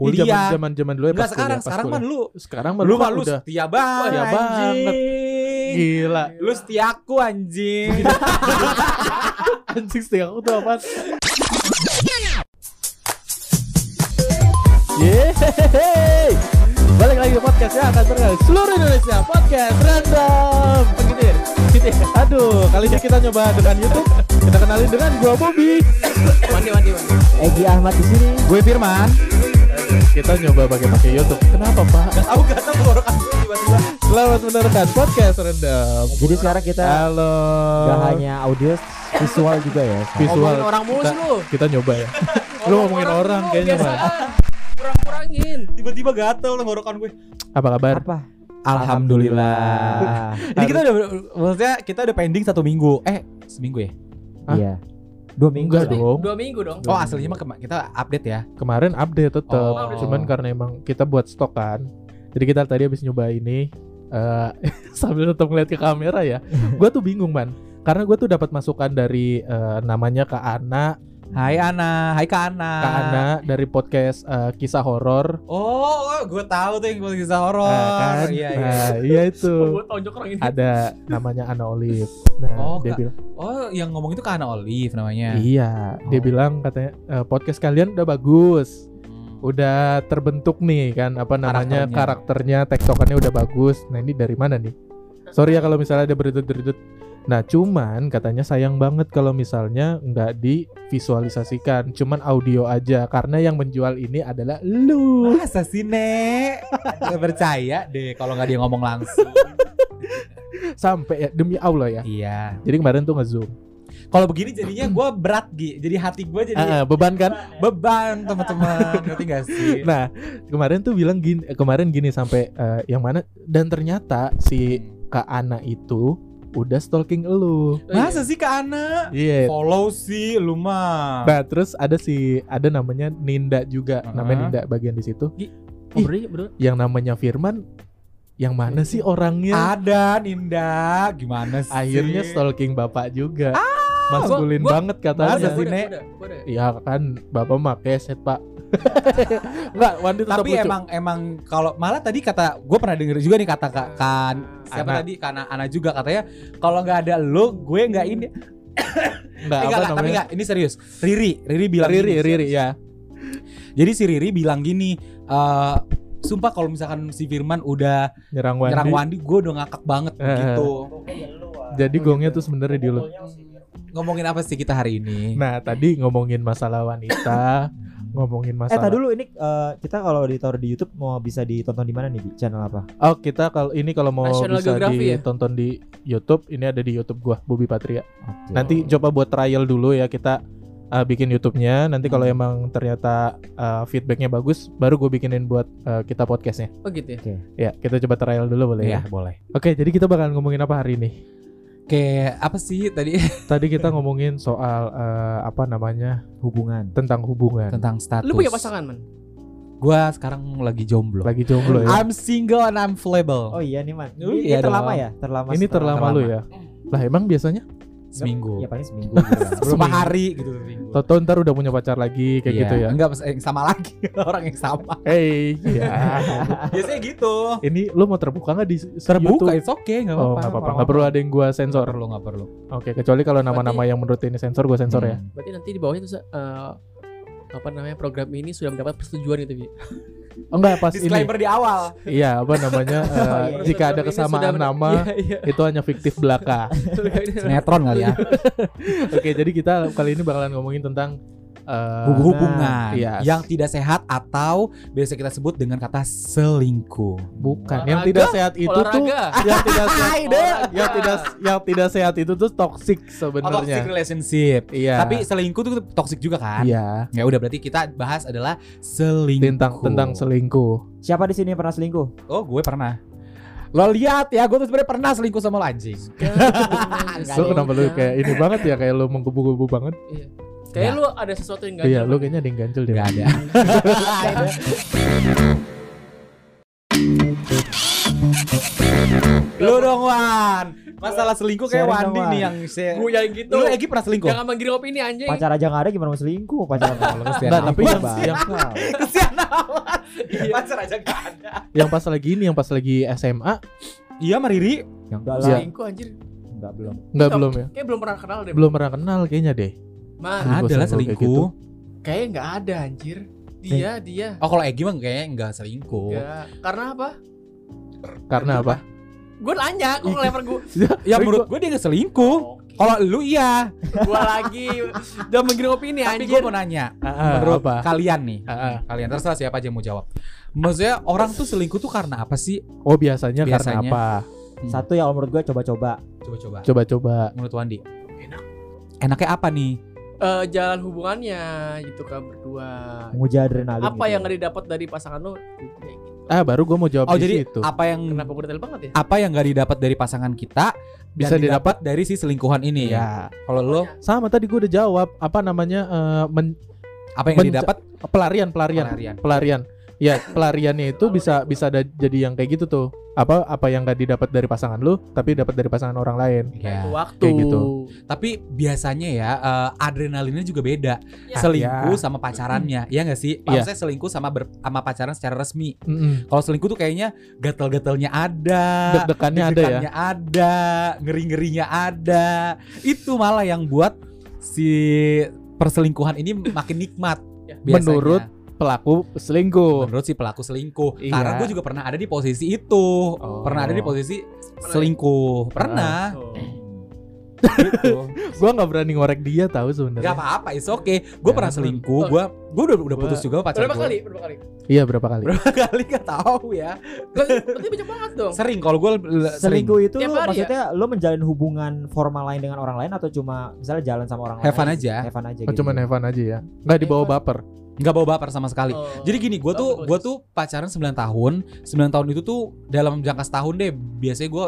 kuliah. zaman zaman dulu ya Enggak pas sekarang, kuliah, pas sekarang mah kuliah. lu sekarang mah lu mah lu udah setia banget. Setia banget. gila Lu setiaku anjing. anjing setia aku tuh apa Yeay Balik lagi ke podcast ya akan terkenal seluruh Indonesia Podcast random Begitu ya? Gitu ya? Aduh kali ini kita nyoba dengan Youtube Kita kenalin dengan gua Bobby Mandi mandi mandi. Egi Ahmad di sini. Gue Firman. Kita nyoba pakai pakai Youtube Kenapa pak? Tahu gak tahu tenggorokan gue tiba-tiba. Selamat mendengarkan podcast random Jadi sekarang kita Halo gak hanya audio, visual juga ya. Visual Ngomongin orang mulu kita, kita nyoba ya Lu ngomongin orang mulu, kayaknya man Kurang-kurangin. Tiba-tiba gatel tenggorokan gue. Apa kabar? Apa? Alhamdulillah. Ini kita udah maksudnya kita udah pending satu minggu. Eh, seminggu ya? Hah? Iya. Dua minggu. Enggak dong Dua minggu dong. Oh, aslinya mah kema- kita update ya. Kemarin update tetap, Oh. cuman karena emang kita buat stok kan. Jadi kita tadi habis nyoba ini eh sambil tetap ngeliat ke kamera ya. gua tuh bingung man, karena gue tuh dapat masukan dari eh, namanya Kak Ana, Hai Ana, hai Kak Ana. Kak Ana dari podcast eh, kisah horor. Oh, oh gue tahu tuh yang buat kisah horor. Nah, kan? Iya, iya. Nah, iya itu. Gue tonjok orang ini. Ada namanya Ana Olive. Nah, Oh, dia bilang, Oh, yang ngomong itu Kak Ana Olive namanya. iya, dia Oh. bilang katanya "Eh, podcast kalian udah bagus. Hmm. udah terbentuk nih kan apa namanya Karakternya. karakternya, tektokannya udah bagus. Nah ini dari mana nih? Sorry ya kalau misalnya ada beredut-beredut. Nah cuman katanya sayang banget kalau misalnya nggak divisualisasikan, cuman audio aja karena yang menjual ini adalah lu. Masa sih, Nek? Gak percaya deh kalau nggak dia ngomong langsung. Sampai ya demi Allah ya. iya. Jadi kemarin tuh ngezoom. Kalau begini jadinya gue berat, Gi. Jadi hati gue jadi ah, beban kan? beban, teman-teman. Ngerti gak sih? Nah kemarin tuh bilang gini, kemarin gini sampai eh, yang mana dan ternyata si Kak Ana itu udah stalking elu. Masa sih Kak Ana? Iya. Follow sih lu mah. Nah, terus ada si ada namanya Ninda juga, Uh-huh. namanya Ninda bagian di situ. Oh. Yang namanya Firman yang mana sih orangnya? Ada Ninda, gimana sih? Akhirnya stalking bapak juga. Ah, Maskulin gua- banget katanya. Masa sih, Nek? Iya kan, bapak mah keset, Pak. Enggak, Wandi tetap Tapi lucu. emang emang kalau malah tadi kata gue pernah denger juga nih kata kak kan siapa Ana. tadi karena Ana juga katanya kalau nggak ada lo gue nggak ini enggak Eh, tapi enggak ini serius Riri Riri bilang Riri, gini, Riri ya. jadi si Riri bilang gini eh sumpah kalau misalkan si Firman udah Nyerang Wandi. nyerang Wandi gue udah ngakak banget Eh. gitu Jadi gongnya tuh sebenarnya di lu. Ngomongin apa sih kita hari ini Nah, tadi ngomongin masalah wanita, ngomongin Eh, masalah tadi dulu ini eh, kita kalau ditaruh di YouTube mau bisa ditonton di mana nih, Bi? Channel apa? Oh kita kalau ini kalau mau National bisa Geography ya? ditonton di YouTube ini ada di YouTube gua Bobby Patria. Oke. Nanti coba buat trial dulu ya kita uh, bikin YouTube-nya. Nanti kalau Hmm. emang ternyata uh, feedbacknya bagus, baru gue bikinin buat uh, kita podcastnya. Oh gitu ya. Ya kita coba trial dulu boleh ya ya. boleh Oke jadi kita bakalan ngomongin apa hari ini? Kayak apa sih tadi Tadi kita ngomongin soal uh, apa namanya Hubungan. tentang hubungan. tentang status Lu punya pasangan, man? gue sekarang lagi jomblo Lagi jomblo ya. I'm single and I'm flammable Oh iya nih, Man. Oh, Ini, iya ini terlama dong. ya? Terlama ini setelah- terlama lu ya. Lah emang biasanya? Seminggu Ya paling seminggu. gitu hari gitu seminggu. Toto ntar udah punya pacar lagi kayak Iya, gitu ya. Enggak yang sama lagi orang yang sama. Hey, ya. Biasanya gitu. Ini lu mau terbuka nggak di Terbuka, YouTube? it's okay, enggak Oh apa-apa. nggak apa-apa, nggak perlu ada yang gua sensor. perlu, enggak perlu. Oke, kecuali kalau nama-nama yang menurut ini sensor, gua sensor ya. Hmm. Berarti nanti di bawahnya tuh eh, apa namanya program ini sudah mendapat persetujuan gitu, Bi. Oh, enggak pas ini. Disclaimer di awal. Iya, apa namanya? eh, iya. jika ada ini kesamaan nama, Iya, iya. itu hanya fiktif belaka. Sinetron kali ya. Oke, jadi kita kali ini bakalan ngomongin tentang eh, Hubungan Iya. yang tidak sehat atau biasa kita sebut dengan kata selingkuh. bukan yang Olahraga, tidak sehat itu tuh olahraga. yang tidak sehat yang tidak yang tidak sehat itu tuh toxic Oh, toxic sebenarnya. relationship. Iya. Tapi selingkuh tuh toxic juga kan? iya, Ya udah berarti kita bahas adalah selingkuh. tentang tentang selingkuh. Siapa di sini yang pernah selingkuh? Oh, gue pernah. Lo lihat ya, gue tuh sebenarnya pernah selingkuh sama lo anjing. Lu kenapa lu kayak ini banget ya kayak lu menggebu-gebu banget? Iya. Kayak lu ada sesuatu yang Iya, ganjil. lu Man. kayaknya ada yang ganjel deh. Gak ada. Lu dong Wan. Masalah selingkuh kayak Sharing Wandi nih yang share. Gue yang gitu. Lu Egi pernah selingkuh? Jangan manggil opini anjing. Pacar aja nggak ada gimana mau selingkuh? Pacar kesian Nggak, amat. tapi yang- yang- kesian amat. pacar aja gak ada. yang pas lagi ini yang pas lagi SMA Iya, Mariri. Yang enggak Iya. Selingkuh anjir. Enggak belum. nggak Stop. belum ya Kayak belum pernah kenal deh. belum pernah kenal kayaknya deh Selingkuh, Ada lah selingkuh kayak selingkuh. kayaknya nggak ada anjir. Dia, dia. Oh, kalau Egi mah kayaknya enggak selingkuh. Enggak. Karena apa? karena apa Gue nanya, kok ngelempar gue. Ya menurut gue dia enggak selingkuh. Kalau lu iya. Gue lagi udah menggiring opini Tapi gue anjir. mau nanya, Ah, menurut apa kalian nih, Ah, ah. kalian terserah siapa aja yang mau jawab. Maksudnya orang tuh selingkuh tuh karena apa sih? oh biasanya, karena Biasanya. apa Satu yang menurut gue coba-coba. Coba-coba. coba-coba Menurut Wandi. Enak. Enaknya apa nih? Eh, jalan hubungannya gitu kan berdua. Menguji adrenalin. Apa gitu. yang nggak didapat dari pasangan gitu. ah baru gue mau jawab Oh di jadi situ apa yang Kenapa gue detail banget ya? apa yang gak didapat dari pasangan kita Bisa didapat dari si selingkuhan ini ya Kalau lo sama tadi gue udah jawab apa namanya eh, men- apa yang gak didapat? pelarian pelarian Pelarian. pelarian ya pelariannya itu bisa bisa ada jadi yang kayak gitu tuh apa apa yang gak didapat dari pasangan lu tapi dapat dari pasangan orang lain Ya. Waktu. kayak gitu. Tapi biasanya ya eh, adrenalinnya juga beda. Ya. Selingkuh Ya. sama pacarannya, ya nggak sih? Iya. Maksudnya selingkuh sama ber- sama pacaran secara resmi. Mm-mm. Kalau selingkuh tuh kayaknya gatel-gatelnya ada, deg-degannya ada ya ada, ngeri-ngerinya ada. Itu malah yang buat si perselingkuhan ini makin nikmat. Ya. biasanya. Menurut pelaku selingkuh menurut si pelaku selingkuh. Iya. Karena gue juga pernah ada di posisi itu. Oh. Pernah ada di posisi selingkuh. Pernah. Oh. gitu. gua nggak berani ngorek dia tahu Gak sebenarnya apa-apa, it's okay. Gue pernah selingkuh. Gue gue udah udah Gua- putus juga pacar Berapa gue. kali? Berapa kali? iya berapa kali Berapa kali gak tahu ya. Berarti banyak banget dong. Sering kalau gue sering. Selingkuh itu lu, ya? maksudnya lu menjalin hubungan formal lain dengan orang lain atau cuma misalnya jalan sama orang lain? aja. Have fun aja oh, gitu. cuman Evan aja ya nggak dibawa baper Gak bawa baper sama sekali. Oh. Jadi gini, gue tuh gue tuh pacaran 9 tahun. 9 tahun itu tuh dalam jangka setahun deh. Biasanya gue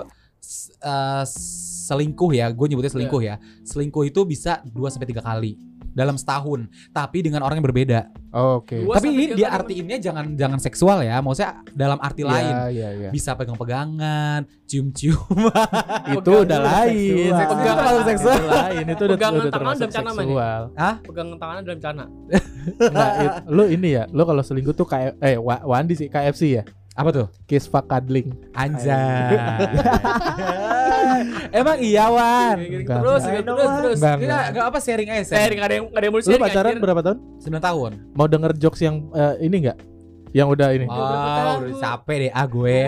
uh, selingkuh ya. Gue nyebutnya selingkuh ya. Selingkuh itu bisa 2 sampai tiga kali dalam setahun. Tapi dengan orang yang berbeda. Oh, oke Dua Tapi ini dia artiinnya jangan jangan seksual ya. Maksudnya dalam arti lain. Iya, iya, iya. Bisa pegang-pegangan, cium-cium. itu udah itu lain seksual. itu Pegang termasuk seksual. seksual lain itu udah Pegangan udah tangan dalam celana, Man, ya? seksual Pegang tangannya dalam celana. Nggak, it- lu ini ya lu kalau selingkuh tuh kayak eh Wa- Wandi sih KFC ya Apa tuh? kiss fuck cuddling Anjay. Emang iya Wan. Enggak. Terus, Enggak. terus, terus. Enggak, Enggak, enggak. enggak apa sharing aja. Sharing Sharing. nggak ada yang nggak ada yang mau lu pacaran berapa tahun 9 tahun. mau denger jokes yang eh, ini enggak yang udah ini tahun, udah capek deh ah gue.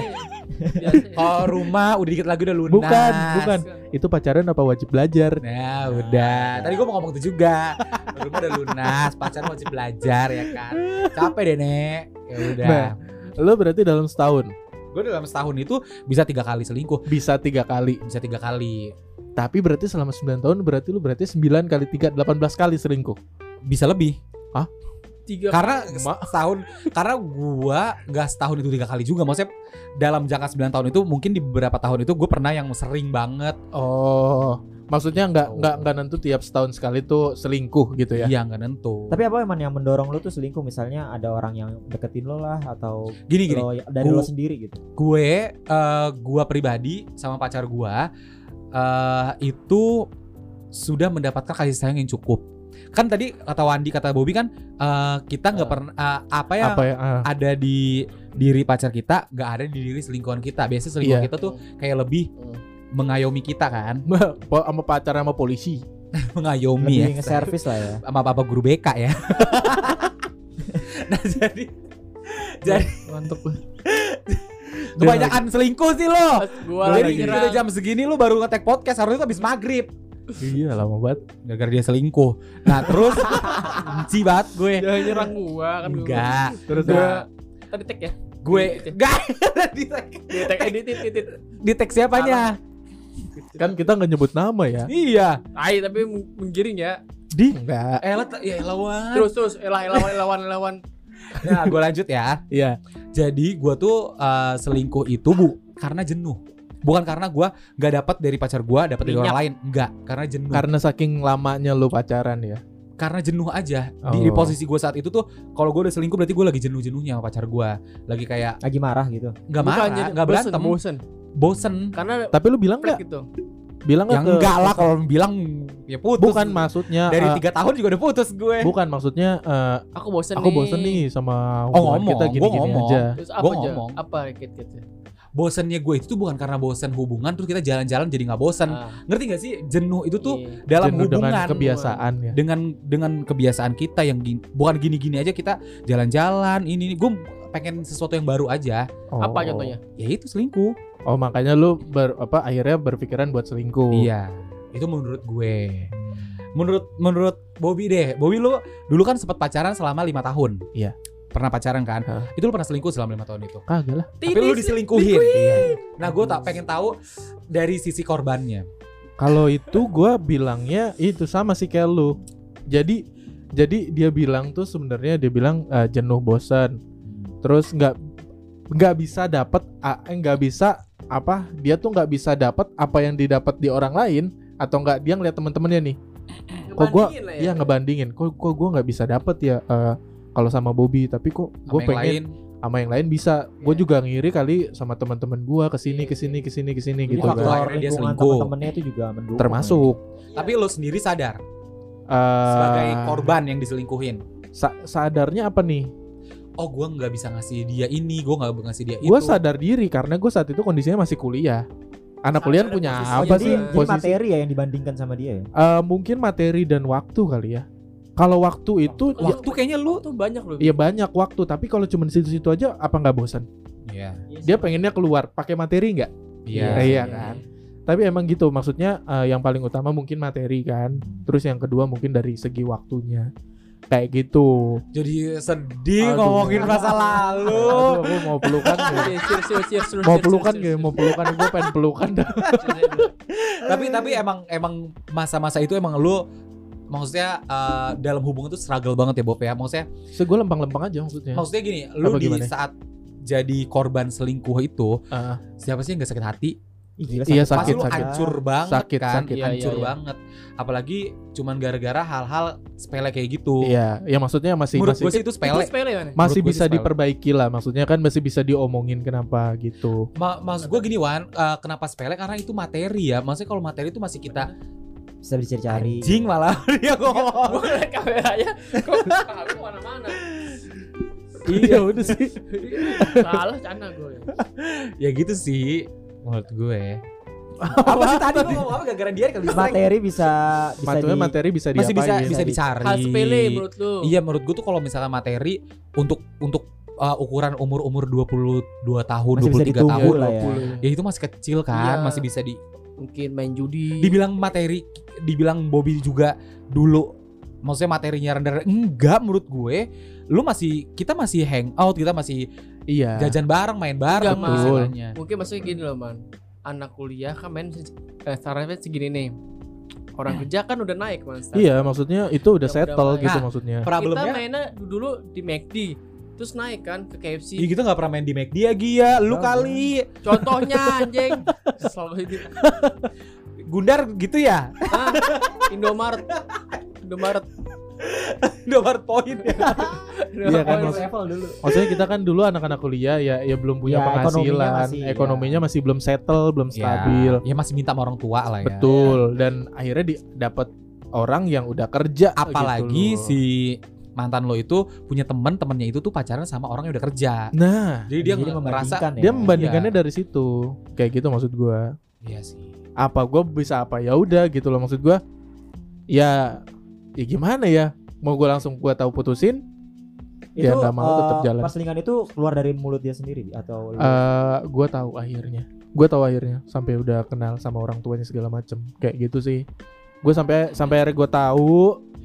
Kalau rumah udah dikit lagi udah lunas. Bukan, bukan. itu pacaran apa wajib belajar Nah, udah. Tadi gue mau ngomong itu juga. Rumah udah lunas, pacaran wajib belajar ya kan. Capek deh, Nek. Ya udah. Nah. Lu berarti dalam setahun? Gue dalam setahun itu bisa tiga kali selingkuh, bisa tiga kali. Bisa tiga kali, tapi berarti selama 9 tahun berarti lu berarti 9 kali 3 18 kali selingkuh? Bisa lebih. Tiga Karena setahun, karena gua nggak setahun itu tiga kali juga. Maksudnya dalam jangka 9 tahun itu mungkin di beberapa tahun itu gue pernah yang sering banget. oh maksudnya nggak Oh. nggak nggak nentu tiap setahun sekali tuh selingkuh gitu ya Iya nggak nentu. Tapi apa emang yang mendorong lu tuh selingkuh misalnya ada orang yang deketin lo lah atau Gini gini. lo dari Gua- lo sendiri gitu. gue eh gua pribadi sama pacar gua eh itu sudah mendapatkan kasih sayang yang cukup kan tadi kata Wandi kata Bobby kan eh kita nggak Ah. pernah eh, apa yang apa ya ah. ada di diri pacar kita nggak ada di diri selingkuhan kita biasanya selingkuhan Iya. kita tuh kayak lebih Hmm. Mengayomi kita kan? Sama pacar sama polisi. Mengayomi Lebih ya. nge-service lah ya. sama papa guru BK ya. Nah jadi jadi Mantep. kebanyakan selingkuh sih lo. Gua jadi lagi udah jam segini lu baru ngetek podcast harusnya tuh habis maghrib. Iya lama banget. Gara-gara dia selingkuh. Nah terus benci banget gue. Jangan nyerang gua kan enggak. terus Enggak. gua- Tadi tag ya. gue ya. enggak. Di tag Di tag edit edit edit. di tag siapanya kan kita nggak nyebut nama ya. Iya. Tai tapi meng- menggiring ya. di enggak eh lah ya lawan. Terus terus. Elah elawan elawan elawan. nah gue lanjut ya. Iya. Jadi gue tuh eh, selingkuh itu bu karena jenuh. Bukan karena gue nggak dapat dari pacar gue dapat dari orang lain. Enggak karena jenuh. Karena saking lamanya lu pacaran ya? Karena jenuh aja. Di, di Oh. posisi gue saat itu tuh kalau gue udah selingkuh berarti gue lagi jenuh jenuhnya sama pacar gue lagi kayak Lagi marah gitu. nggak marah nggak berantem. Bosen. Bosen Karena tapi lu bilang nggak gitu. bilang Ya nggak ke- enggak lah kalau bilang ya putus. bukan maksudnya dari eh, tiga tahun juga udah putus gue. bukan maksudnya eh, Aku bosen aku nih. bosen nih sama Oh, ngomong, kita gua gini-gini ngomong. aja Terus apa Gua aja? ngomong. Apa gitu-gitu? Bosennya gue itu tuh bukan karena bosen hubungan terus kita jalan-jalan jadi nggak bosen. Ah, Ngerti gak sih? Jenuh itu tuh iya. dalam Jenuh dengan hubungan kebiasaan ya dengan dengan kebiasaan kita yang gini, bukan gini-gini aja kita jalan-jalan ini, ini. gue pengen sesuatu yang baru aja Apa Oh. contohnya? ya itu selingkuh oh makanya lu ber, apa akhirnya berpikiran buat selingkuh iya itu menurut gue menurut menurut Bobby deh Bobby lu dulu kan sempat pacaran selama lima tahun Iya. pernah pacaran kan Hah. itu lu pernah selingkuh selama lima tahun itu kagak lah tapi lu diselingkuhin Iya. nah gue tak pengen tahu dari sisi korbannya Kalau itu gua bilangnya itu sama sih kayak lu. Jadi jadi dia bilang tuh sebenarnya dia bilang eh, jenuh bosan. Terus nggak nggak bisa dapat nggak bisa apa dia tuh nggak bisa dapat apa yang didapat di orang lain atau nggak dia ngeliat teman-temannya nih. Kok lah ya. iya ngebandingin. Kok kok gua nggak bisa dapat ya eh, kalau sama Bobby. Tapi kok gue pengen lain. sama yang lain bisa. Gue Iya. juga ngiri kali sama teman-teman gua ke sini ke sini ke sini ke sini Jadi gitu faktor kan. dia selingkuh. teman-temannya itu juga mendukung. termasuk. Tapi lu sendiri sadar? Eh, sebagai korban yang diselingkuhin. sa- sadarnya apa nih oh gue nggak bisa ngasih dia ini gue nggak ngasih dia gue itu. sadar diri karena gue saat itu kondisinya masih kuliah. Anak kuliah Sadar punya apa Jadi, sih? jadi posisi materi ya yang dibandingkan sama dia ya. Eh, mungkin materi dan waktu kali ya. Kalau waktu itu ya, waktu kayaknya lu tuh banyak loh. ya banyak waktu. Tapi kalau cuma di situ-situ aja apa nggak bosan? Iya. dia pengennya keluar. Pakai materi nggak? Iya. iya kan? Tapi emang gitu. Maksudnya eh, yang paling utama mungkin materi kan. Terus yang kedua mungkin dari segi waktunya kayak gitu Jadi sedih Aduh. ngomongin masa lalu. Aduh, aku mau pelukan mau pelukan gak mau pelukan gue pengen pelukan dah tapi tapi emang emang masa-masa itu emang lu maksudnya eh, dalam hubungan tuh struggle banget ya Bob ya. Maksudnya so gue lempang-lempang aja maksudnya maksudnya gini, lu Apa di gimana? saat jadi korban selingkuh itu Ah, siapa sih yang gak sakit hati? Gila, Iya, Pasti sakit, lu sakit. hancur banget Sakit, kan, sakit. Iya, hancur iya, iya. banget. Apalagi cuman gara-gara hal-hal sepele kayak gitu. iya ya maksudnya masih Menurut masih gue sih itu Itu sepele. sepele mana? masih menurut gue bisa sepele. diperbaiki lah maksudnya kan masih bisa diomongin kenapa gitu Ma- maksud gue gini Wan, eh, kenapa sepele? Karena itu materi ya. Maksudnya kalau materi itu masih kita bisa dicari-cari. anjing malah dia ngomong. Gue kameranya Kok kagak mana-mana iya udah sih Salah cana gue ya gitu sih menurut gue. apa sih tadi gue ngomong apa gara-gara dia kali Materi bisa bisa materi di, materi bisa masih bisa bisa di- dicari. Hal sepele menurut lu Iya menurut gue tuh kalau misalnya materi untuk untuk uh, ukuran umur-umur 22 tahun, Masih bisa 23 ditunggu tahun. lah ya. Ya itu masih kecil kan, Iya. masih bisa di Mungkin main judi dibilang materi dibilang Bobby juga dulu maksudnya materinya rendah enggak menurut gue lu masih kita masih hang out kita masih iya. Jajan bareng main bareng. Enggak, Man. Mungkin maksudnya gini loh man. Anak kuliah kan main eh, Startnya segini nih. Orang kerja kan udah naik man start. iya maksudnya itu udah Udah- settle udah gitu Nah, maksudnya. Kita Problemnya? mainnya dulu di McD Terus naik kan ke KFC Ya gitu gak pernah main di McD ya Gia. Lu Enggak, kali. Contohnya anjing. Selalu itu Gundar gitu ya? Ah, Indomaret. Indomaret Nomor poin ya Iya kan, level dulu. maksudnya kita kan dulu anak-anak kuliah ya ya belum punya Ya, ekonominya penghasilan masih, ekonominya ya. masih belum settle belum stabil Ya masih minta sama orang tua lah ya betul dan akhirnya di, dapat orang yang udah kerja Apalagi gitu loh. si mantan lo itu punya temen temennya itu tuh pacaran sama orang yang udah kerja nah Jadi dia Jadi membandingkan ya. dia membandingkannya Iya. dari situ kayak gitu maksud gua Iya sih apa gue bisa apa ya udah gitu loh maksud gua ya ya gimana ya? Mau gue langsung gua tahu putusin? Itu Ya, nggak mau tetap eh, jalan. Perselingkuhan itu keluar dari mulut dia sendiri atau lu- eh gue tahu akhirnya. Gue tahu akhirnya sampai udah kenal sama orang tuanya segala macem. Kayak gitu sih. Gue sampai sampai akhirnya gue tahu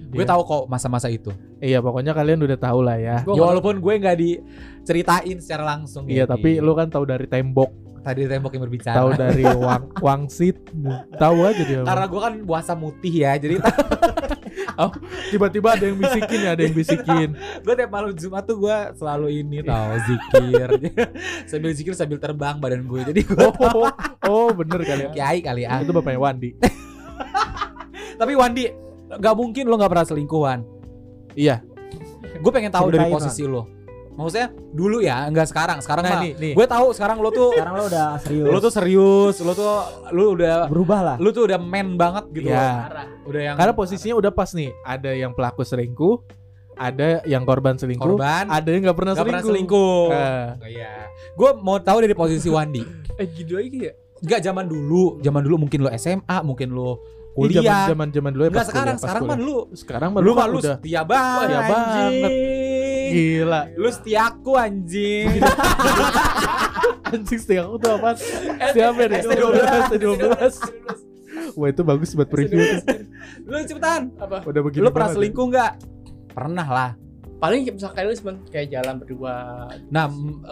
Gue dia- tahu kok masa-masa itu. Iya pokoknya kalian udah tahu lah ya. Gua Ya walaupun gue nggak diceritain secara langsung iya ya, tapi lu kan tahu dari tembok. Tadi tembok yang berbicara. Tahu dari wang wangsit. Tahu aja dia karena gue kan puasa mutih ya jadi tiba-tiba ada yang bisikin ya ada yang bisikin. Gue tiap malam Jumat tuh gue selalu ini tahu zikir. Sambil zikir sambil terbang badan gue jadi gue oh, oh bener kali ya. Kiai kali ya. Itu bapaknya Wandi. Tapi Wandi nggak mungkin lo nggak pernah selingkuhan. Iya. Gue pengen tahu dari posisi lo Maksudnya dulu ya, enggak sekarang. Sekarang Nah, mah nih, nih. gue tahu sekarang lo tuh Sekarang lo udah serius. lo tuh serius, lo tuh lu udah berubah lah. lu tuh udah man banget gitu Iya. loh. Udah yang Karena posisinya udah pas nih. Ada yang pelaku selingkuh, ada yang korban selingkuh, korban ada yang nggak pernah nggak pernah selingkuh. selingkuh. Eh. Oh, Iya. Gue mau tahu dari posisi Wandi. Eh gitu aja ya. Enggak zaman dulu, zaman dulu mungkin lo SMA, mungkin lo kuliah. zaman zaman dulu ya Enggak sekarang, kuliah, sekarang mah lu sekarang mah lu lu mah lu udah setia banget. Setia banget. Anjing. gila. Lu setiaku anjing. Anjing setia aku tuh apa? Siapa nih? ST12. ST12. Wah itu bagus buat preview lu cepetan. Apa? Udah begini Lu pernah banget. selingkuh enggak? Pernah lah. Paling misalkan lu cuma kayak jalan berdua. Nah,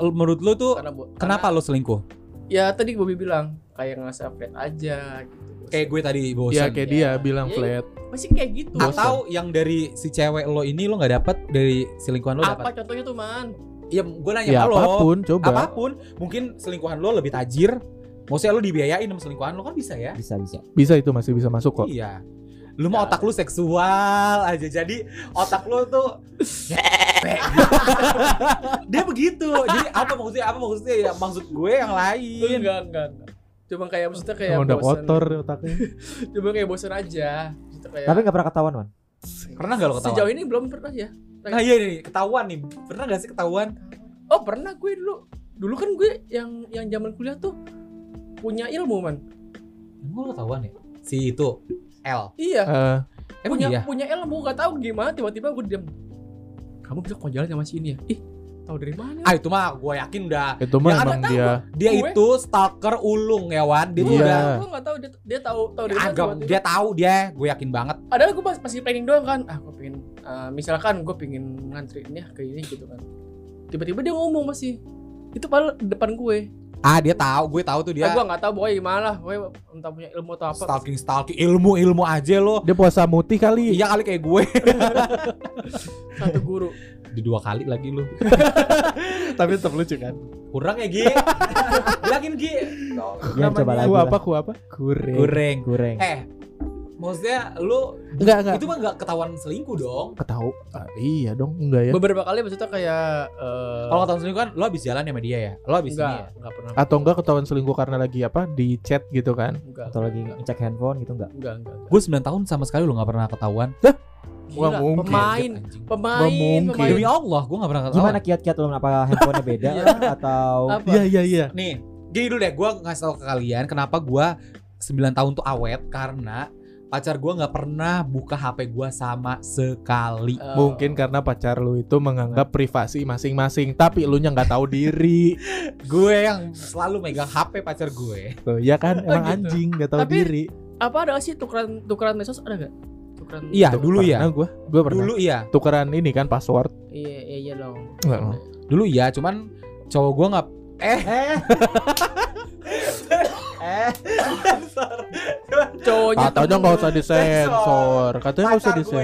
menurut lu tuh kenapa lu selingkuh? Ya tadi Bobby bilang kayak ngerasa flat aja gitu. Kayak gue tadi Ya bosan. kayak Ya. dia bilang Ya, flat. Masih kayak gitu. Atau yang dari si cewek lo ini lo nggak dapet dari selingkuhan lo Apa dapat? contohnya tuh man? Iya, gue nanya Ya lo. apa pun coba. Apa pun, mungkin selingkuhan lo lebih tajir. Maksudnya lo dibiayain sama selingkuhan lo kan bisa ya? Bisa bisa. Bisa itu masih bisa masuk kok. Iya. Lu mau Ya. otak lu seksual aja. Jadi otak lu tuh dia begitu. Jadi apa maksudnya? Apa maksudnya? Ya maksud gue yang lain. Enggak, enggak, enggak. Cuma kayak maksudnya kayak Emang udah bosen. kotor otaknya. Cuma kayak bosan aja. Kayak Tapi nggak pernah ketahuan man. Pernah gak lo ketahuan? Sejauh ini belum pernah ya. Nah iya nih, ketahuan nih. Pernah gak sih ketahuan? Oh pernah gue dulu. Dulu kan gue yang yang zaman kuliah tuh punya ilmu man. Emang lo ketahuan ya? Si itu L. Iya. Eh, Emang punya iya? punya ilmu gak tahu gimana tiba-tiba gue diam. Kamu bisa kok jalan sama si ini ya? Ih, tahu dari mana? Ah itu mah gue yakin udah. itu mah Yang ada emang tahu dia Dia Gue? itu stalker ulung ya Wan. Dia tuh Iya. udah Gue gak tahu dia, dia tahu tahu dari mana. agak dia tahu dia, gue yakin banget. Padahal gue pas masih planning doang kan. Ah, gue pengen eh, misalkan gue pengen ngantriinnya ke ini gitu kan. Tiba-tiba dia ngomong masih itu padahal depan gue. Ah dia tahu, gue tahu tuh Dia, dia gue nggak tahu pokoknya gimana lah. Gue entah punya ilmu atau apa. stalking stalking ilmu ilmu aja lo. dia puasa mutih kali. Iya kali kayak gue. Satu guru. Di dua kali lagi lu. Tapi tetap lucu kan. Kurang ya Gi. Bilangin Gi. Ya coba lagi Ku apa ku apa? Kureng. Goreng. Goreng. Eh, maksudnya lu Enggak enggak. itu mah nggak ketahuan selingkuh dong. Ketahu. Ah, iya dong, enggak ya. Beberapa kali maksudnya kayak eh, Kalau ketahuan selingkuh kan lo habis jalan sama dia ya. Lo habis ini enggak, ya. enggak pernah. Atau enggak ketahuan selingkuh karena lagi apa di chat gitu kan? Enggak. Atau lagi ngecek handphone gitu enggak? Enggak, enggak. Gue 9 tahun sama sekali lo gak pernah ketahuan. Gila, mungkin. pemain, pemain, mungkin. pemain. Demi Allah, gue gak pernah ketahuan. Gimana kiat-kiat lo apa handphonenya beda Iya. atau Apa? Iya iya iya. Nih, gini dulu deh. Gue ngasih tau ke kalian kenapa gue 9 tahun tuh awet karena pacar gue nggak pernah buka HP gue sama sekali. Eh, Mungkin karena pacar lu itu menganggap privasi masing-masing, tapi lu nya nggak tahu diri. gue yang selalu megang HP pacar gue. Tuh, ya kan Oh, emang gitu. anjing nggak tahu Tapi- diri. apa ada sih tukeran tukeran medsos ada nggak? Tukeran Iya, dulu ya. Gua, gua pernah. Dulu iya. Tukeran ini kan password. Iya, iya, iya dong. Nggak, nggak. Dulu iya, cuman cowok gue nggak eh eh eh Cowoknya Katanya nggak usah disensor. Katanya nggak usah disensor.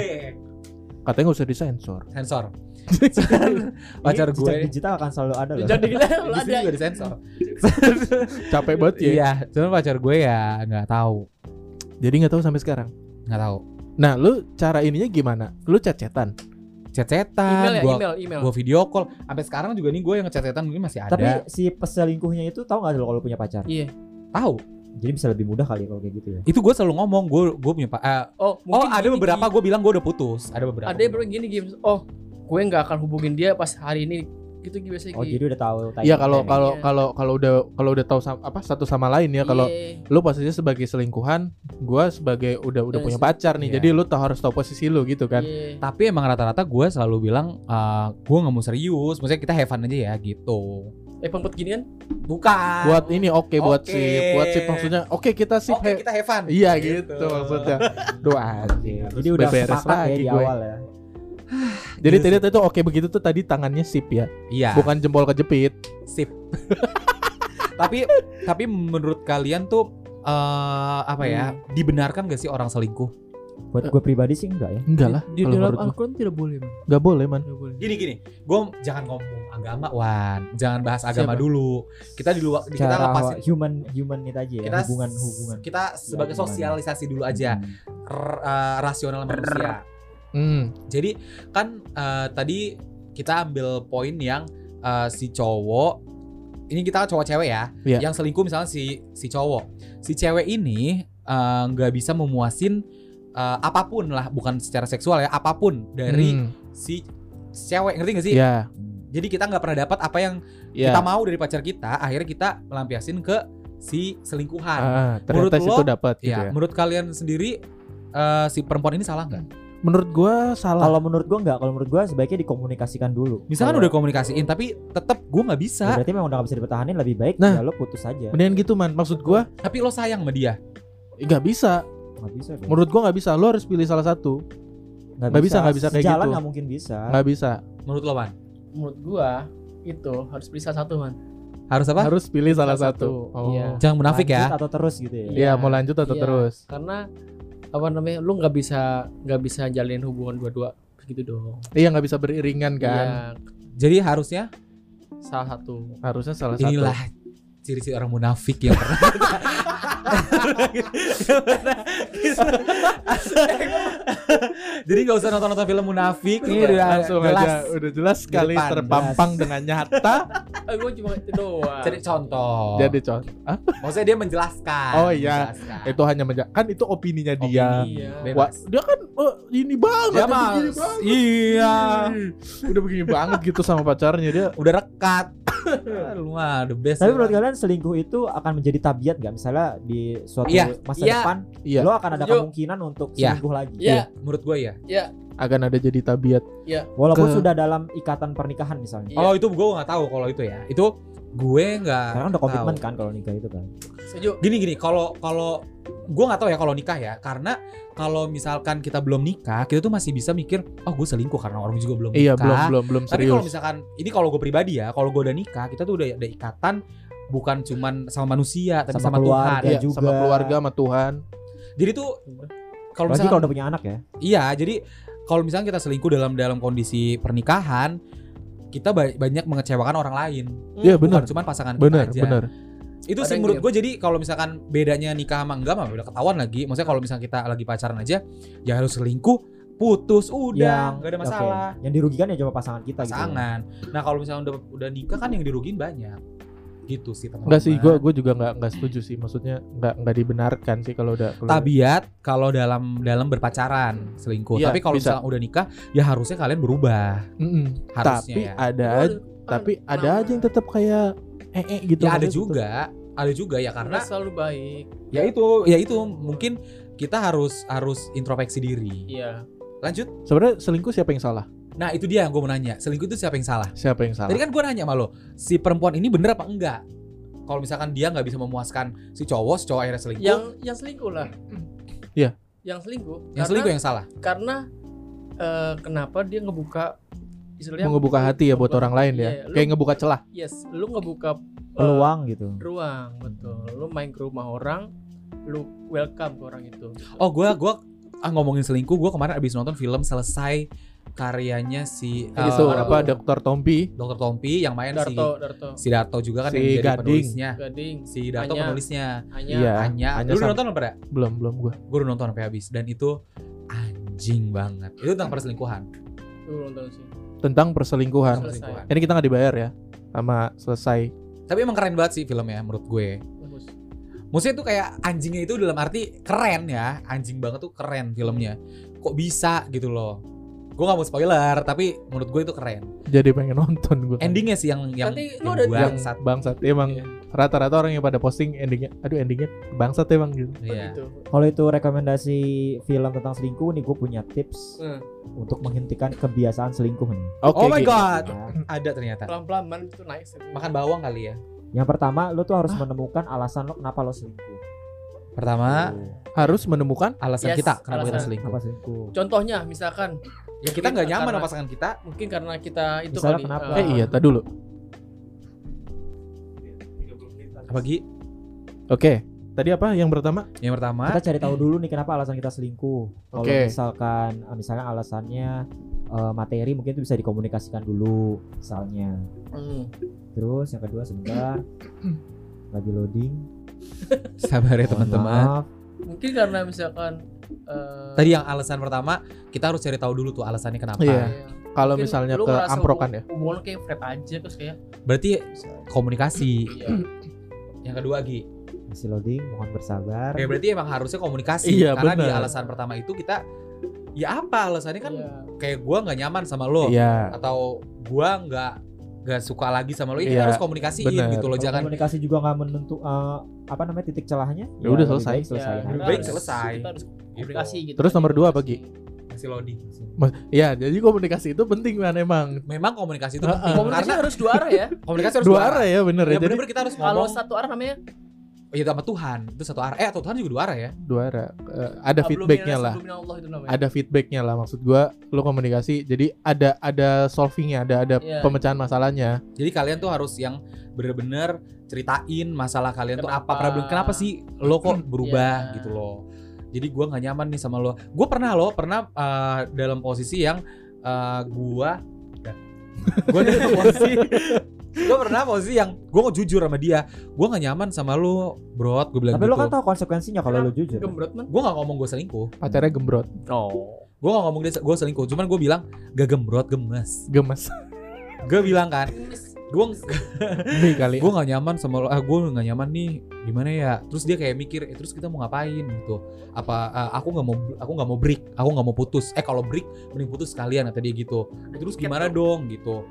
Katanya nggak usah disensor. sensor. pacar Ini gue jejak digital akan selalu ada loh. jadi kita ada. juga disensor. Capek banget ya. Iya, cuman pacar gue ya nggak tahu, Jadi nggak tahu sampai sekarang. nggak tahu. Nah, lu cara ininya gimana? Lu chat-chatan. Chat-chatan, Email ya, gua email, email. gua video call. Sampai sekarang juga nih gue yang ngechat-chatan mungkin masih ada. Tapi si peselingkuhnya itu tahu nggak lo kalau punya pacar? Iya. tahu. Jadi bisa lebih mudah kali kalau kayak gitu ya. Itu gue selalu ngomong, gue gue punya pak. eh, Oh, oh mungkin ada gini, beberapa gue bilang gue udah putus. Ada beberapa. Ada yang bilang gini Gi. Oh, gue nggak akan hubungin dia pas hari ini. Gitu Gi biasanya Oh jadi udah tahu Iya kalau kalau Iya. kalau kalau udah kalau udah tahu sam- apa satu sama lain ya kalau Iya. lu posisinya sebagai selingkuhan, gua sebagai udah udah punya sih. pacar nih. Iya. Jadi lu tahu harus tahu posisi lu gitu kan. Iya. Tapi emang rata-rata gue selalu bilang eh, gue nggak mau serius. Maksudnya kita have fun aja ya gitu. Eh pempet gini kan? Bukan. Buat ini oke buat Oke. sip, buat sip maksudnya oke kita sip. Oke he- kita have fun. Iya gitu, maksudnya. Doa aja. Jadi udah beres sepakat ya lagi di gue. awal ya. Jadi tadi itu oke begitu tuh tadi tangannya sip ya, Iya. bukan jempol kejepit. Sip. tapi tapi menurut kalian tuh eh apa ya? Dibenarkan gak sih orang selingkuh? Buat gue pribadi sih enggak ya. Enggak lah, Di kalau dalam. Al-Quran tidak boleh, man. Enggak boleh, man. Tidak boleh. Gini gini, gue jangan ngomong agama Wan, jangan bahas agama Siapa? dulu. Kita di luar kita lepasin human human itu aja ya, kita hubungan hubungan. kita sebagai sosialisasi dulu aja Hmm. R- eh, rasional manusia. Hmm. Jadi kan eh, tadi kita ambil poin yang eh, si cowok ini kita cowok cewek ya, Iya. yang selingkuh misalnya si si cowok, si cewek ini eh, nggak bisa memuasin eh, apa pun lah, bukan secara seksual ya, apa pun dari Hmm, si si cewek ngerti gak sih? ya Jadi kita nggak pernah dapat apa yang ya kita mau dari pacar kita, akhirnya kita melampiasin ke si selingkuhan. Ah, Menurut lo, dapat gitu ya, ya menurut kalian sendiri eh, si perempuan ini salah nggak? Menurut gua salah Kalau menurut gua enggak, kalau menurut gua sebaiknya dikomunikasikan dulu. Misalkan Kalau- udah komunikasiin tapi tetap gue nggak Ya, bisa. berarti memang udah gak bisa dipertahanin lebih baik Nah. ya lo putus aja. mendingan gitu man maksud gua Tapi lo sayang sama dia. nggak bisa Nggak bisa dong. menurut gua nggak bisa lo harus pilih salah satu nggak bisa, nggak bisa kayak Sejalan gitu. nggak mungkin bisa. nggak bisa Menurut lo, Wan? Menurut gua itu harus pilih salah satu man. Harus apa? harus pilih salah Salah satu, satu, Oh. iya. Jangan munafik Lanjut ya. Atau terus gitu ya. Iya, mau lanjut atau Iya, terus Karena apa namanya? Lu nggak bisa nggak bisa jalin hubungan dua-dua begitu dong. iya nggak bisa beriringan kan Iya, Jadi harusnya salah satu. harusnya salah satu inilah ciri-ciri orang munafik yang pernah Jadi gak usah nonton-nonton film munafik Ini udah langsung jelas. aja udah jelas sekali depan, terpampang dengan nyata gua cuma itu doang. Jadi contoh jadi contoh Maksudnya dia menjelaskan Oh, iya. menjelaskan. itu hanya menja- kan itu opininya dia Opini. Iya. Wah, dia kan oh, ini banget Ya dia mas begini banget. Iya udah begini banget gitu sama pacarnya dia Udah rekat mah the best Tapi ya. menurut kalian selingkuh itu akan menjadi tabiat nggak? Misalnya di suatu Iya, masa iya. depan, Iya. lo akan ada kemungkinan untuk Iya. selingkuh lagi. Iya. Menurut gue ya akan ada jadi tabiat Walaupun Ke- sudah dalam ikatan pernikahan misalnya. Iya. Oh itu gue gak tahu kalau itu ya Itu gue gak Karena udah komitmen tahu. kan kalau nikah itu kan. Setuju. Gini gini kalau kalau gue nggak tahu ya kalau nikah ya karena kalau misalkan kita belum nikah kita tuh masih bisa mikir oh gue selingkuh karena orang juga belum nikah. iya belum belum belum Tapi kalau serius misalkan ini kalau gue pribadi ya kalau gue udah nikah kita tuh udah ada ikatan bukan cuman sama manusia tapi sama, Sama keluarga. Tuhan. Iya, juga. sama keluarga sama Tuhan Jadi tuh kalau misalkan kalau udah punya anak ya. iya jadi kalau misalnya kita selingkuh dalam dalam kondisi pernikahan kita ba- banyak mengecewakan orang lain. iya Bukan benar cuman pasangan benar kita aja. benar Itu sih menurut gue jadi kalau misalkan bedanya nikah sama enggak mah udah ketahuan lagi. Maksudnya kalau misalnya kita lagi pacaran aja ya harus selingkuh, putus udah, nggak ada masalah. Yang dirugikan ya cuma pasangan kita gitu. Pasangan. Nah, kalau misalnya udah udah nikah kan yang dirugiin banyak. Gitu sih teman-teman. Enggak sih, gue gue juga nggak nggak setuju sih. Maksudnya nggak nggak dibenarkan sih kalau udah kalau tabiat kalau dalam dalam berpacaran selingkuh. Iya, Tapi kalau misalnya udah nikah ya harusnya kalian berubah. Mm-mm. Harusnya Tapi ya. ada Gua- aja- tapi ada aja yang tetap kayak eh eh gitu. Ya ada Maksudnya tetep- juga, ada juga ya karena karena selalu baik. ya itu ya itu mungkin kita harus harus introspeksi diri. Iya. Lanjut. Sebenarnya selingkuh siapa yang salah? Nah, itu dia yang gue mau nanya. Selingkuh itu siapa yang salah? Siapa yang salah? Tadi kan gue nanya sama lo, si perempuan ini bener apa enggak? Kalau misalkan dia nggak bisa memuaskan si cowok, si cowok akhirnya selingkuh, Yang yang selingkuh lah. Iya. Yang selingkuh. yang Karena- selingkuh yang salah. karena eh, kenapa dia ngebuka istilahnya mau ngebuka hati ya buat ngebuka- orang lain ya. iya, lu- Kayak ngebuka celah. yes lu ngebuka Peluang gitu. ruang betul lu main ke rumah orang lu welcome ke orang itu Oh, gue gua ah ngomongin selingkuh, gue kemarin abis nonton film selesai karyanya si eh, itu apa? Dr. Tompi Dr. Tompi yang main Darto Darto si si Darto juga kan Si yang jadi Gading. penulisnya. Gading Si Darto Anya. penulisnya. hanya Iya. Anya, Anya lu nonton apa pada? belum belum gue. Gue udah nonton sampai habis dan itu anjing banget. Itu tentang perselingkuhan. lu nonton sih Tentang perselingkuhan. Ini kita nggak dibayar ya sama selesai. Tapi emang keren banget sih filmnya menurut gue. bagus Maksudnya tuh kayak anjingnya itu dalam arti keren ya, anjing banget tuh keren filmnya. Kok bisa gitu loh? Gue gak mau spoiler, tapi menurut gue itu keren. Jadi pengen nonton gue. Endingnya sih yang yang, Nanti yang lu ada- yang bangsat. bangsat emang Iya. rata-rata orang yang pada posting endingnya aduh endingnya bangsat emang gitu Oh, Iya. Kalau itu rekomendasi film tentang selingkuh nih gue punya tips Hmm. untuk menghentikan kebiasaan selingkuh nih. oke oh my gitu. god, Nah, ada ternyata. pelan-pelan man itu nice Makan bawang kali ya. yang pertama lo tuh harus menemukan alasan lo kenapa lo selingkuh. Pertama, Tuh. harus menemukan alasan Yes, kita kenapa kita alasan. selingkuh. Kenapa selingkuh? contohnya misalkan Ya kita nggak nyaman Karena- sama pasangan kita. mungkin karena kita itu Misalnya kali kenapa? eh iya tadi dulu Apa Gi? oke tadi apa yang pertama Yang pertama, Kita cari tahu dulu nih kenapa alasan kita selingkuh. Kalau Oke. misalkan eh, misalnya alasannya eh, materi mungkin itu bisa dikomunikasikan dulu misalnya. Hmm. Terus yang kedua sebentar lagi loading. sabar ya teman-teman. mungkin karena misalkan eh, Tadi yang alasan pertama kita harus cari tahu dulu tuh alasannya kenapa. Iya. Kalau mungkin misalnya lu ke amprokan ya. Hubungan lu kayak flat aja terus kayak Berarti komunikasi. iya. Yang kedua Gi. Masih loading, mohon bersabar. Oke, berarti emang harusnya komunikasi. Iya, Karena di benar. alasan pertama itu kita ya apa alasannya kan Iya. kayak gua nggak nyaman sama lo Iya. atau gua nggak nggak suka lagi sama lo ini Iya, harus komunikasiin gitu loh Kalau jangan komunikasi juga nggak menentu eh, apa namanya titik celahnya. Ya udah lebih selesai. selesai. Ya, baik selesai. Kita harus komunikasi gitu. Terus kan, nomor dua apa, komunikasi. masih loading. Mas- Iya, jadi komunikasi itu penting kan emang. Memang komunikasi itu penting Komunikasi karena harus dua arah ya. komunikasi harus Dua arah ya bener Ya ya. Jadi bener kita harus Kalau satu arah namanya oh, ya sama Tuhan itu satu arah. Eh atau Tuhan juga dua arah ya. dua arah. Eh, ada feedbacknya lah. itu namanya. Ada feedbacknya lah maksud gua lu komunikasi jadi ada ada solvingnya ada ada Iya. pemecahan masalahnya Jadi kalian tuh harus yang bener-bener ceritain masalah kalian tuh apa Kenapa? problem kenapa sih lo kok berubah Iya. gitu loh. Jadi gua nggak nyaman nih sama lo. Gue pernah lo pernah eh, dalam posisi yang eh, gua gue dalam posisi gue pernah posisi yang gue mau jujur sama dia. Gue nggak nyaman sama lo bro gue bilang Tapi lo gitu. kan tahu konsekuensinya kalau lo jujur. Gembrot man. gue nggak ngomong gue selingkuh. Pacarnya gembrot. Oh. gue nggak ngomong dia gue selingkuh. Cuman gue bilang gak gembrot gemes. Gemes. Gue bilang kan gue nih kali gue nggak nyaman sama lo. Ah gue nggak nyaman nih. Gimana ya? Terus dia kayak mikir eh, terus kita mau ngapain? Gitu. Apa ah, aku nggak mau aku nggak mau break. Aku nggak mau putus. Eh kalau break mending putus sekalian kata dia gitu. Terus gimana dong? Gitu.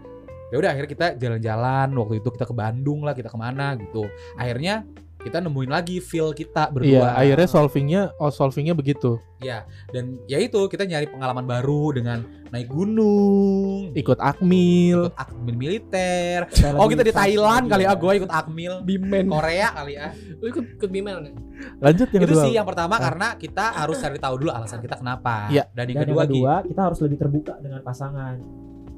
Ya udah akhirnya kita jalan-jalan. Waktu itu kita ke Bandung lah kita ke mana gitu. Akhirnya kita nemuin lagi feel kita iya berdua akhirnya solvingnya oh solvingnya begitu ya dan ya itu kita nyari pengalaman baru dengan naik gunung ikut akmil ikut akmil militer oh kita di Thailand kali ya. ah gue ikut akmil Bimen. Korea kali ah Lu ikut ikut bimen nih. lanjut yang itu kedua sih yang pertama Ah. karena kita harus cari tahu dulu alasan kita kenapa. Iya. Dan yang Dan kedua, yang Gi, kedua, kita harus lebih terbuka dengan pasangan.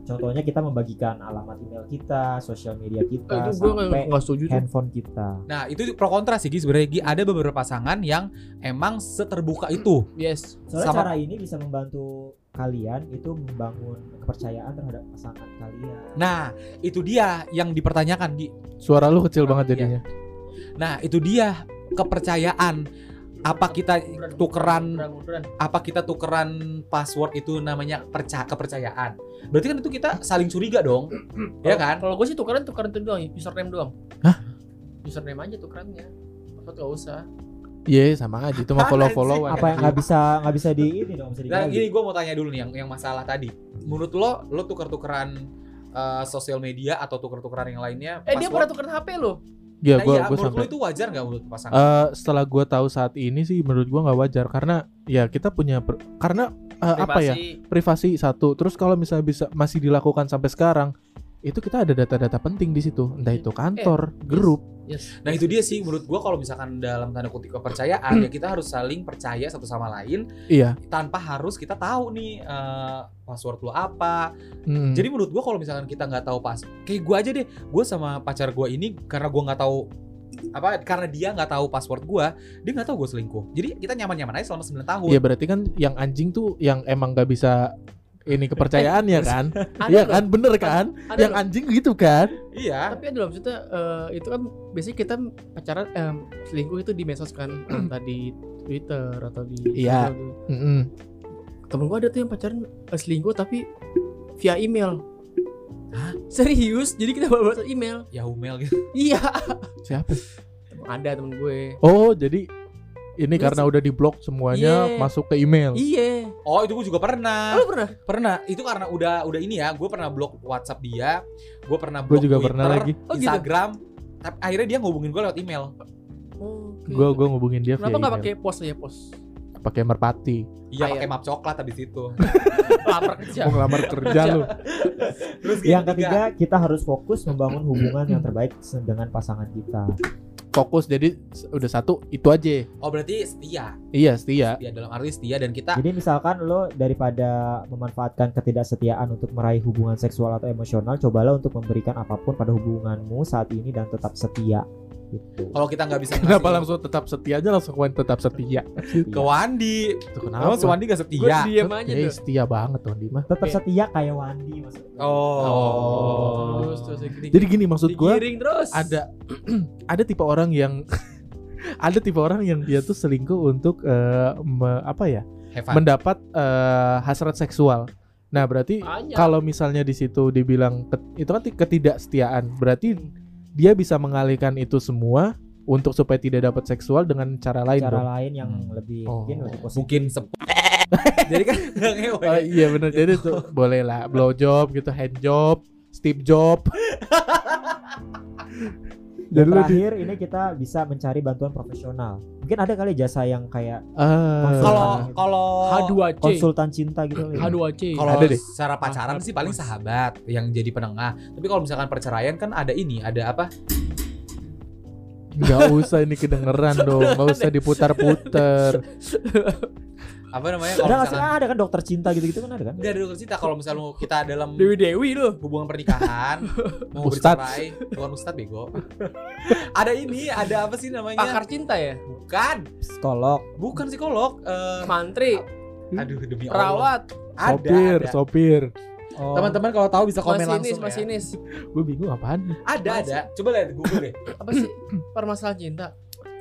Contohnya kita membagikan alamat email kita, sosial media kita, itu gue sampai setuju tuh. handphone kita. nah itu pro kontra sih sebenarnya Gi ada beberapa pasangan yang emang seterbuka itu. Yes. Soalnya Sama- cara ini bisa membantu kalian itu membangun kepercayaan terhadap pasangan kalian. Nah itu dia yang dipertanyakan Gi. suara lu kecil banget Iya. jadinya Nah itu dia kepercayaan. Apa kita tukeran apa kita tukeran password itu namanya percaya kepercayaan. Berarti kan itu kita saling curiga dong. ya kan? Kalau gue sih tukeran tukeran itu doang, username doang. Hah? Username aja tukerannya. Apa gak usah. Iya sama aja itu mah follow followan Apa yang nggak bisa nggak bisa di ini dong, bisa Nah, gini gue mau tanya dulu nih yang yang masalah tadi. Menurut lo, lo tuker-tukeran eh, sosial media atau tuker-tukeran yang lainnya? Eh dia password? pernah tukeran HP lo. Iya Nah, gua iya, gua menurut sampai itu wajar nggak menurut pasangan? Eh, setelah gua tahu saat ini sih menurut gua nggak wajar. Karena ya kita punya per- karena eh, apa ya? Privasi satu. Terus kalau misalnya bisa masih dilakukan sampai sekarang itu kita ada data-data penting di situ entah itu kantor grup Yes. Nah itu dia sih menurut gua kalau misalkan dalam tanda kutip kepercayaan ya kita harus saling percaya satu sama lain iya tanpa harus kita tahu nih eh, password lo apa. Mm. Jadi menurut gua kalau misalkan kita nggak tahu pas, kayak gua aja deh, gua sama pacar gua ini karena gua nggak tahu apa karena dia nggak tahu password gua, dia nggak tahu gue selingkuh. Jadi kita nyaman-nyaman aja selama 9 tahun. Iya berarti kan yang anjing tuh yang emang nggak bisa ini kepercayaan ya kan Ada iya kan bener kan Ada yang anjing gitu kan Iya. Tapi ada loh maksudnya eh, itu kan biasanya kita pacaran eh, selingkuh itu di medsos kan entah di Twitter atau di Iya. Tuh. Mm-mm. Temen gua ada tuh yang pacaran eh, selingkuh tapi via email. Hah? Serius? Jadi kita bawa email. Yahoo Mail gitu. Iya. siapa Temen ada temen gue. oh jadi ini karena udah diblok semuanya Iya. masuk ke email Iya. Oh itu gue juga pernah. Lu pernah? Pernah. Itu karena udah udah ini ya. Gue pernah blok WhatsApp dia. Gue pernah Gua blok juga Twitter, pernah lagi. Oh, gitu? Instagram. Tapi akhirnya dia ngehubungin gue lewat email. Oh, oke. gue gue ngubungin dia Kenapa nggak pakai pos aja pos? pakai merpati Iya pakai map coklat habis itu. Lapar kerja. mau ngelamar kerja lu Terus Yang ketiga, kita harus fokus membangun hubungan yang terbaik dengan pasangan kita. Fokus jadi udah satu itu aja Oh berarti setia. iya setia Setia dalam arti setia dan kita Jadi misalkan lo daripada memanfaatkan ketidaksetiaan untuk meraih hubungan seksual atau emosional, cobalah untuk memberikan apa pun pada hubunganmu saat ini dan tetap setia. Gitu. kalau kita nggak bisa kenapa ngasih langsung tetap setia aja langsung main tetap setia ke Wandi. itu Emang kenapa si Wandi gak Gue setia? diem aja tuh. setia banget tuh Dima Tetap setia kayak Wandi maksudnya. Oh. Terus terus gini. jadi gini maksud gue terus. ada ada tipe orang yang ada tipe orang yang dia tuh selingkuh untuk eh, me- apa ya mendapat eh, hasrat seksual nah berarti kalau misalnya di situ dibilang ket- itu kan ti- ketidaksetiaan berarti dia bisa mengalihkan itu semua untuk supaya tidak dapat seksual dengan cara lain cara dong. lain yang Hmm. lebih Oh. mungkin lebih positif Mungkin sep Jadi kan. Oh, iya benar jadi tuh boleh lah blow job gitu hand job Steve job Dan di- terakhir ini kita bisa mencari bantuan profesional. Mungkin ada kali jasa yang kayak Ah. Kalau kalau H2C. konsultan cinta gitu. kali. H2C. kalau Ada deh. secara pacaran sih paling sahabat yang jadi penengah. Tapi kalau misalkan perceraian kan ada ini, ada apa? nggak usah ini kedengeran dong nggak usah diputar-putar Apa namanya? Ada Kalau nggak sih? misalkan Ah, ada kan dokter cinta gitu-gitu kan ada kan? Enggak ada dokter cinta kalau misalnya kita dalam Dewi Dewi lu. hubungan pernikahan mau Ustadz. bercerai, bukan ustadz bego. ada ini, ada apa sih namanya? Pakar cinta ya. Bukan, Psikolog. bukan psikolog. Eh, Mantri. aduh demi Allah. Perawat. Ada, sopir ada. sopir Oh. Teman-teman kalau tahu bisa komen Masinis, langsung ya. masinis. gue bingung apaan Ada, ada. Coba lihat Google deh. Apa sih permasalahan cinta?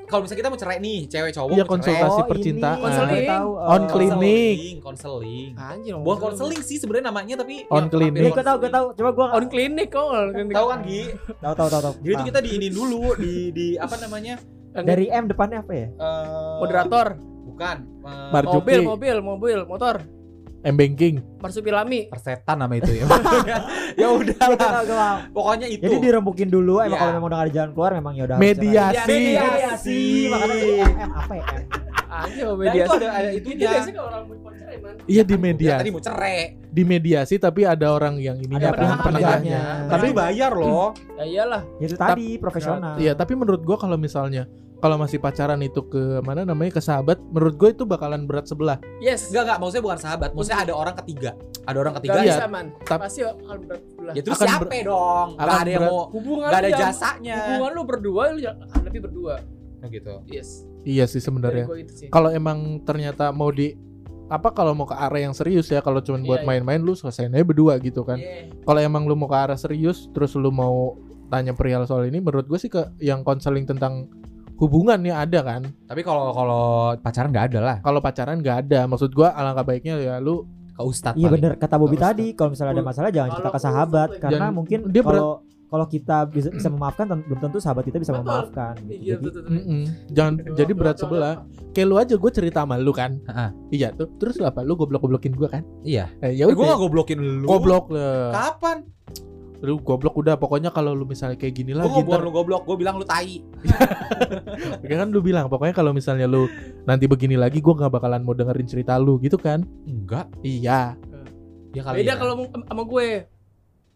Kalau misalnya kita mau cerai nih, cewek cowok Iya, mau cerai. konsultasi Oh, percintaan. ini, Konseling. saya tahu, On eh, clinic. Konseling, konseling. Anjir. Bukan konseling sih sebenarnya namanya tapi On ya, clinic. Iya, gue tahu, gue tahu. Coba gue On klinik kok. on klinik. Tahu kan Gi? tahu, tahu, tahu, tahu. Jadi itu kita diinin dulu di di apa namanya? Dari M depannya apa ya? eh, moderator. Bukan. eh, Marjuki. Mobil, mobil, mobil, motor. M banking Marsupilami. persetan nama itu ya. ya udah Gue lah. tahu, gue tahu. Pokoknya itu. Jadi dirembukin dulu, emang Iya. kalau memang udah gak ada jalan keluar, memang ya udah. mediasi cerai. Mediasi. Makanya tadi M, M apa ya? M. Anjir, Nah, media. itu ada ada Itu itunya. biasanya kalau orang mau cerai, man. iya di Ya, mediasi tadi mau cerai. di mediasi tapi ada orang yang ininya Ada pihak penengahnya. penengahnya Tapi dibayar loh. Ya iyalah. Ya Itu tadi profesional. iya tapi menurut gua kalau misalnya kalau masih pacaran itu ke mana namanya ke sahabat menurut gue itu bakalan berat sebelah Yes. Enggak enggak, maksudnya bukan sahabat, maksudnya ada orang ketiga. Ada orang ketiga. Gak Iya. bisa man. Tap- Pasti akan berat sebelah. Ya terus Akan siapa ber- dong? Enggak akan ada yang mau hubungan enggak ada lu yang- jasanya. Hubungan lu berdua lu hadapi berdua. Oh, gitu. Yes. iya sih sebenarnya kalau emang ternyata mau di apa kalau mau ke arah yang serius ya kalau cuma buat Iya, iya. main-main lu selesaiin aja berdua gitu kan Iya. kalau emang lu mau ke arah serius terus lu mau tanya perihal soal ini menurut gue sih ke yang konseling tentang hubungan ya ada kan Tapi kalau kalau pacaran enggak ada lah. kalau pacaran nggak ada maksud gua alangkah baiknya ya lu Ke ustadz Iya bener kata Bobby Terus, tadi kalau misalnya ada masalah jangan cerita ke sahabat karena Jangan- mungkin dia kalau kalau kita bisa bisa memaafkan belum tentu sahabat kita bisa Betul. memaafkan gitu. Iya, Jadi betul, jangan jadi berat sebelah kayak lu aja gue cerita sama lu kan Heeh. iya tuh terus lu apa lu goblok goblokin gua kan Iya. eh, ya Eh, gue gak goblokin lu. goblok lah Kapan? Lu goblok udah pokoknya kalau lu misalnya kayak gini Gue lagi ngomong ntar lu goblok, gue bilang lu tai. kan lu bilang pokoknya kalau misalnya lu nanti begini lagi gua nggak bakalan mau dengerin cerita lu gitu kan Enggak. iya Ya kali Beda ya. kalau mau- sama gue.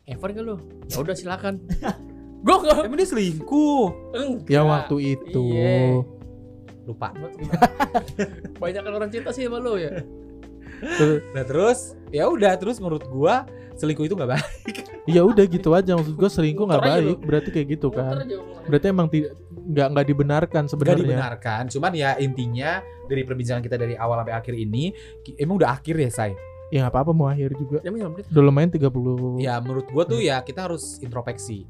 Evan kan lu? Ya udah silakan. gue enggak. Emang dia selingkuh. Enggak. yang waktu itu Iya. Lupa. Banyak kan orang cinta sih sama lu ya. Nah terus, ya udah terus menurut gua selingkuh itu nggak baik. ya udah gitu aja maksud gua selingkuh nggak baik berarti kayak gitu kan berarti emang tidak nggak nggak dibenarkan sebenarnya dibenarkan. Cuman ya intinya dari perbincangan kita dari awal sampai akhir ini, emang udah akhir ya say. ya nggak apa-apa mau akhir juga menit? udah lumayan 30 Ya menurut gua tuh ya kita harus introspeksi.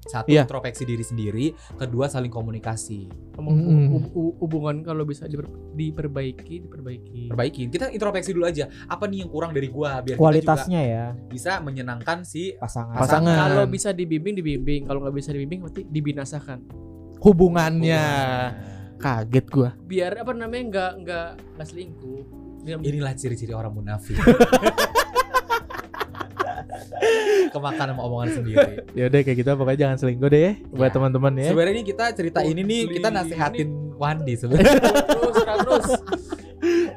Satu Iya. introspeksi diri sendiri, kedua saling komunikasi. Hub- hubungan kalau bisa diper- diperbaiki, diperbaiki. Perbaikin. Kita introspeksi dulu aja. Apa nih yang kurang dari gua biar kita kualitasnya ya juga bisa menyenangkan si pasangan. Pasangan. Kalau bisa dibimbing, dibimbing. Kalau nggak bisa dibimbing, berarti dibinasakan. hubungannya kaget gua Biar apa namanya nggak nggak nggak selingkuh. Inilah ciri-ciri orang munafik. Kemakan sama omongan sendiri. ya udah kayak gitu pokoknya jangan selingkuh deh ya, buat Ya. teman-teman ya Sebenarnya ini kita cerita Oh, ini nih kita ini. nasihatin Wandi sebenarnya terus terus.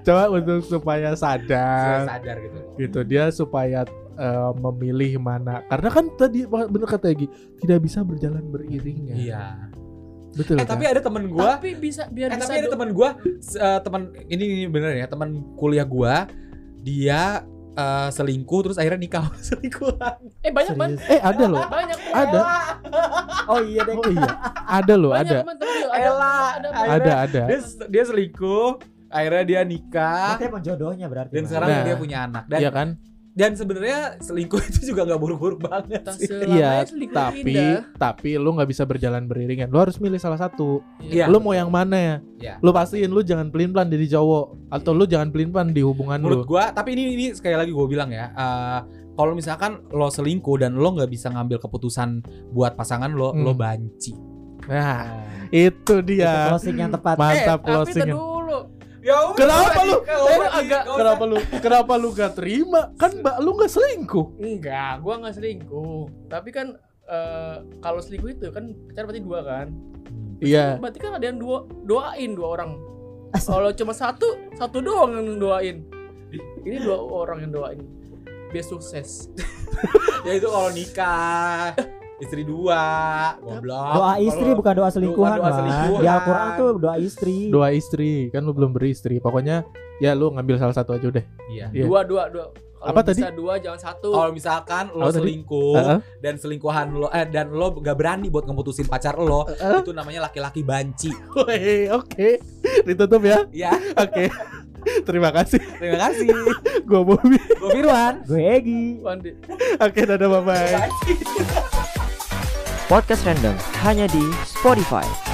coba untuk supaya Supaya sadar sadar gitu. gitu dia supaya eh, memilih mana karena kan tadi bener kata Egi tidak bisa berjalan beriringan Iya. betul Eh kan? tapi ada temen gua Tapi bisa biar Eh bisa tapi ada gua s- eh, teman ini, ini bener ya teman kuliah gua dia eh, selingkuh terus akhirnya nikah selingkuhan. Eh banyak. Serius. eh ada loh Banyak. ada Oh iya deh. oh iya ada loh Banyak ada tapi ada. Ada, ada ada Dia dia selingkuh, akhirnya dia nikah Berarti emang jodohnya berarti. dan sekarang Nah. dia punya anak dan Iya kan dan sebenarnya selingkuh itu juga nggak buruk-buruk banget Iya, selingkuh tapi indah. tapi lu nggak bisa berjalan beriringan. Lu harus milih salah satu. Iya. Lu mau yang mana ya? Iya. Lu pastiin lu jangan pelin-pelan jadi cowok atau lu jangan pelin-pelan di hubungan Menurut lu. gua, tapi ini ini sekali lagi gue bilang ya, eh, kalau misalkan lo selingkuh dan lo nggak bisa ngambil keputusan buat pasangan lo, Hmm. lo banci. Nah, itu Itu dia. closing yang tepat. Mantap eh, tapi closing. dulu. Ya Kenapa lu? Eh, agak- Kenapa lu? Kenapa lu gak terima? Kan mbak lu gak selingkuh. Enggak, gua nggak selingkuh. Tapi kan eh, kalau selingkuh itu kan pacar berarti dua kan. Iya. Berarti kan ada yang dua doain dua orang. Kalau cuma satu, satu doang yang doain. Ini dua orang yang doain. Biar sukses. ya itu kalau nikah istri dua, goblok. Doa istri Kalau- bukan doa selingkuhan, doa selingkuhan. Di Al-Qur'an tuh doa istri. Dua istri, kan lu belum beristri. Pokoknya ya lu ngambil salah satu aja deh. Iya. Iya. Dua, dua, dua. Kalau Apa bisa tadi? dua jangan satu. Kalau misalkan lo Apa tadi? selingkuh Heeh. dan selingkuhan lo eh dan lo gak berani buat ngeputusin pacar lo, itu namanya laki-laki banci. Woi, oke. Ditutup ya. Ya, Oke. Terima kasih. terima kasih. Gua Bobby. Gue Firwan. Gue Egi. Oke, dadah bye bye. Podcast Random hanya di Spotify.